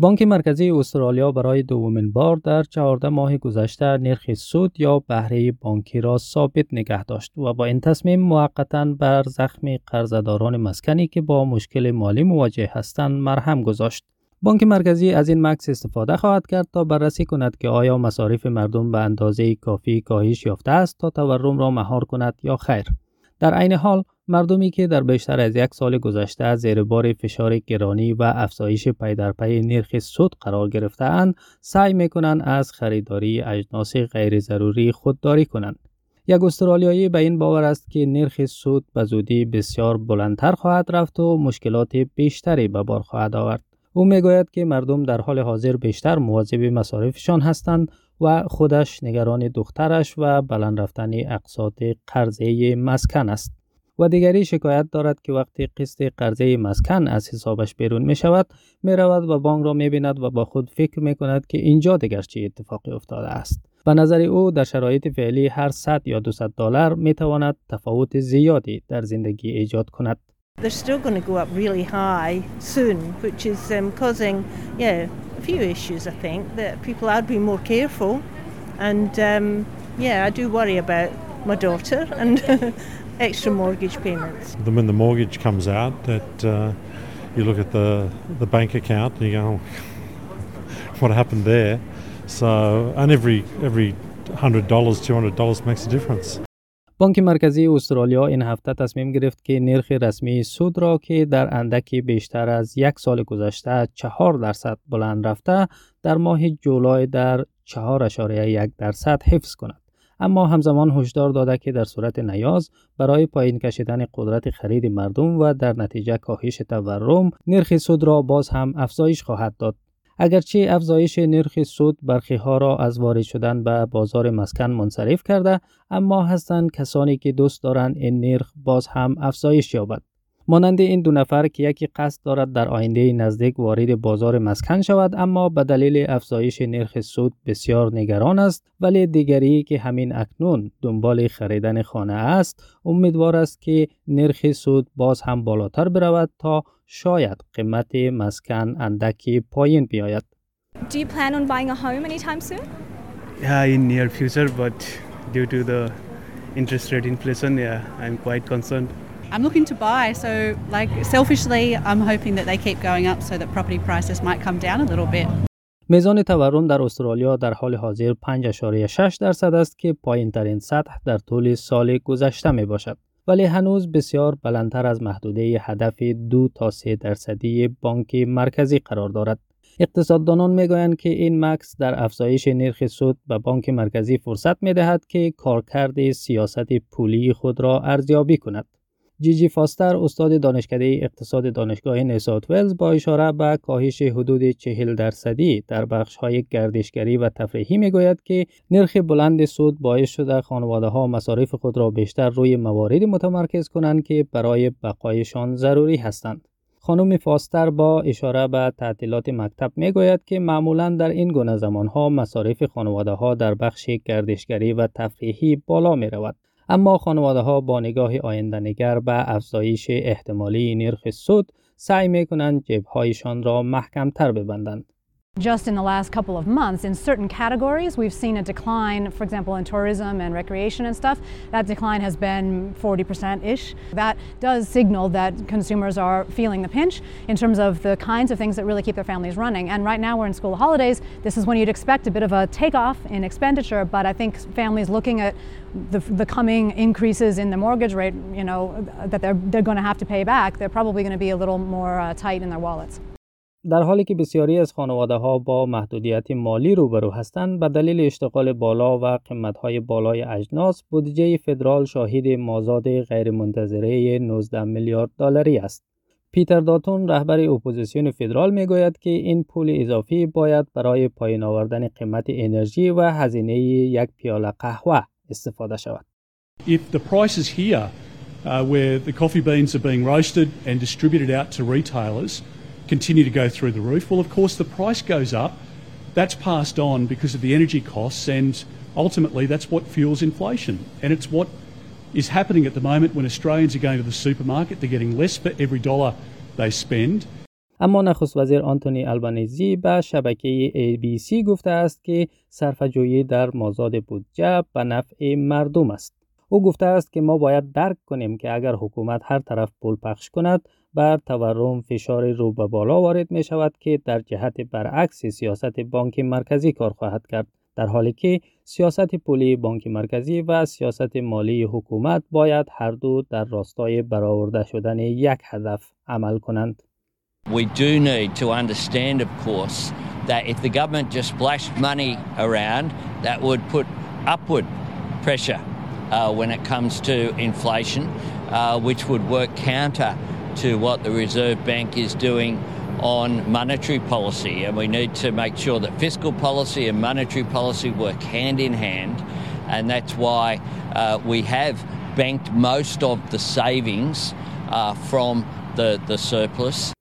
بانک مرکزی استرالیا برای دومین بار در 14 ماه گذشته نرخ سود یا بهره بانکی را ثابت نگه داشت و با این تصمیم موقتا بر زخم قرضداران مسکنی که با مشکل مالی مواجه هستند مرهم گذاشت. بانک مرکزی از این مکث استفاده خواهد کرد تا بررسی کند که آیا مصارف مردم به اندازه کافی کاهش یافته است تا تورم را مهار کند یا خیر. در عین حال مردمی که در بیشتر از یک سال گذشته زیر بار فشار گرانی و افزایش پی در پی نرخ سود قرار گرفتهاند سعی می‌کنند از خریداری اجناس غیر ضروری خودداری کنند یک استرالیایی به این باور است که نرخ سود به زودی بسیار بلندتر خواهد رفت و مشکلات بیشتری به بار خواهد آورد او می‌گوید که مردم در حال حاضر بیشتر مواظب مصارفشان هستند و خودش نگران دخترش و بلند رفتن اقساط قرضه مسکن است. و دیگری شکایت دارد که وقتی قسط قرضه مسکن از حسابش بیرون می شود می رود و بانک را می بیند و با خود فکر می کند که اینجا دیگر چه اتفاقی افتاده است به نظر او در شرایط فعلی هر 100 یا 200 دلار می تواند تفاوت زیادی در زندگی ایجاد کند They're still going to go up really high soon, which is um, causing, yeah, a few issues. I think that people are being more careful, and um, yeah, I do worry about my daughter and extra mortgage payments. Then when the mortgage comes out, that uh, you look at the the bank account and you go, oh, what happened there? So, and every every hundred dollars, two hundred dollars makes a difference. بانک مرکزی استرالیا این هفته تصمیم گرفت که نرخ رسمی سود را که در اندکی بیشتر از یک سال گذشته چهار درصد بلند رفته در ماه جولای در 4.1 درصد حفظ کند. اما همزمان هشدار داده که در صورت نیاز برای پایین کشیدن قدرت خرید مردم و در نتیجه کاهش تورم نرخ سود را باز هم افزایش خواهد داد. اگرچه افزایش نرخ سود برخی ها را از وارد شدن به بازار مسکن منصرف کرده اما هستند کسانی که دوست دارند این نرخ باز هم افزایش یابد. مانند این دو نفر که یکی قصد دارد در آینده نزدیک وارد بازار مسکن شود اما به دلیل افزایش نرخ سود بسیار نگران است ولی دیگری که همین اکنون دنبال خریدن خانه است امیدوار است که نرخ سود باز هم بالاتر برود تا شاید قیمت مسکن اندکی پایین بیاید. Do you plan on buying a home anytime soon? Yeah, in near future, but due to the interest rate inflation, yeah, I'm quite concerned. I'm looking to buy, so like selfishly, I'm hoping that they keep going up so that property prices might come down a little bit. میزان تورم در استرالیا در حال حاضر 5.6 درصد است که پایین ترین سطح در طول سال گذشته می باشد. ولی هنوز بسیار بلندتر از محدوده هدف دو تا 3 درصدی بانک مرکزی قرار دارد. اقتصاددانان می‌گویند که این مکس در افزایش نرخ سود به بانک مرکزی فرصت می دهد که کارکرد سیاست پولی خود را ارزیابی کند. جی جی فاستر استاد دانشکده اقتصاد دانشگاه نیسات ولز با اشاره به کاهش حدود چهل درصدی در بخش های گردشگری و تفریحی می‌گوید که نرخ بلند سود باعث شده خانواده ها مصارف خود را بیشتر روی مواردی متمرکز کنند که برای بقایشان ضروری هستند. خانم فاستر با اشاره به تعطیلات مکتب می‌گوید که معمولا در این گونه زمان ها مصارف خانواده ها در بخش گردشگری و تفریحی بالا می رود. اما خانواده ها با نگاه آینده نگر به افزایش احتمالی نرخ سود سعی می کنند جبهایشان را محکم تر ببندند. Just in the last couple of months, in certain categories, we've seen a decline, for example, in tourism and recreation and stuff. That decline has been 40% ish. That does signal that consumers are feeling the pinch in terms of the kinds of things that really keep their families running. And right now we're in school holidays. This is when you'd expect a bit of a takeoff in expenditure, but I think families looking at the, the coming increases in the mortgage rate, you know, that they're, they're going to have to pay back, they're probably going to be a little more uh, tight in their wallets. در حالی که بسیاری از خانواده ها با محدودیت مالی روبرو هستند به دلیل اشتغال بالا و قیمت های بالای اجناس بودجه فدرال شاهد مازاد غیرمنتظره 19 میلیارد دلاری است پیتر داتون رهبر اپوزیسیون فدرال می‌گوید که این پول اضافی باید برای پایین آوردن قیمت انرژی و هزینه یک پیاله قهوه استفاده شود. If the prices here uh, where the coffee beans are being roasted and distributed out to retailers continue to go through the roof. Well, of course, the price goes up. That's passed on because of the energy costs, and ultimately, that's what fuels inflation. And it's what is happening at the moment when Australians are going to the supermarket. They're getting less for every dollar they spend. اما نخست وزیر آنتونی البانیزی به شبکه ABC گفته است که صرفه‌جویی در مازاد بودجه به نفع مردم است. او گفته است که ما باید درک کنیم که اگر حکومت هر طرف پول پخش کند بر تورم فشار رو به بالا وارد می شود که در جهت برعکس سیاست بانک مرکزی کار خواهد کرد در حالی که سیاست پولی بانک مرکزی و سیاست مالی حکومت باید هر دو در راستای برآورده شدن یک هدف عمل کنند. We do need to understand, of course, that if the government just splashed money around, that would put upward pressure uh, when it comes to inflation, uh, which would work counter to what the Reserve Bank is doing on monetary policy. And we need to make sure that fiscal policy and monetary policy work hand in hand. And that's why uh, we have banked most of the savings uh, from the, the surplus.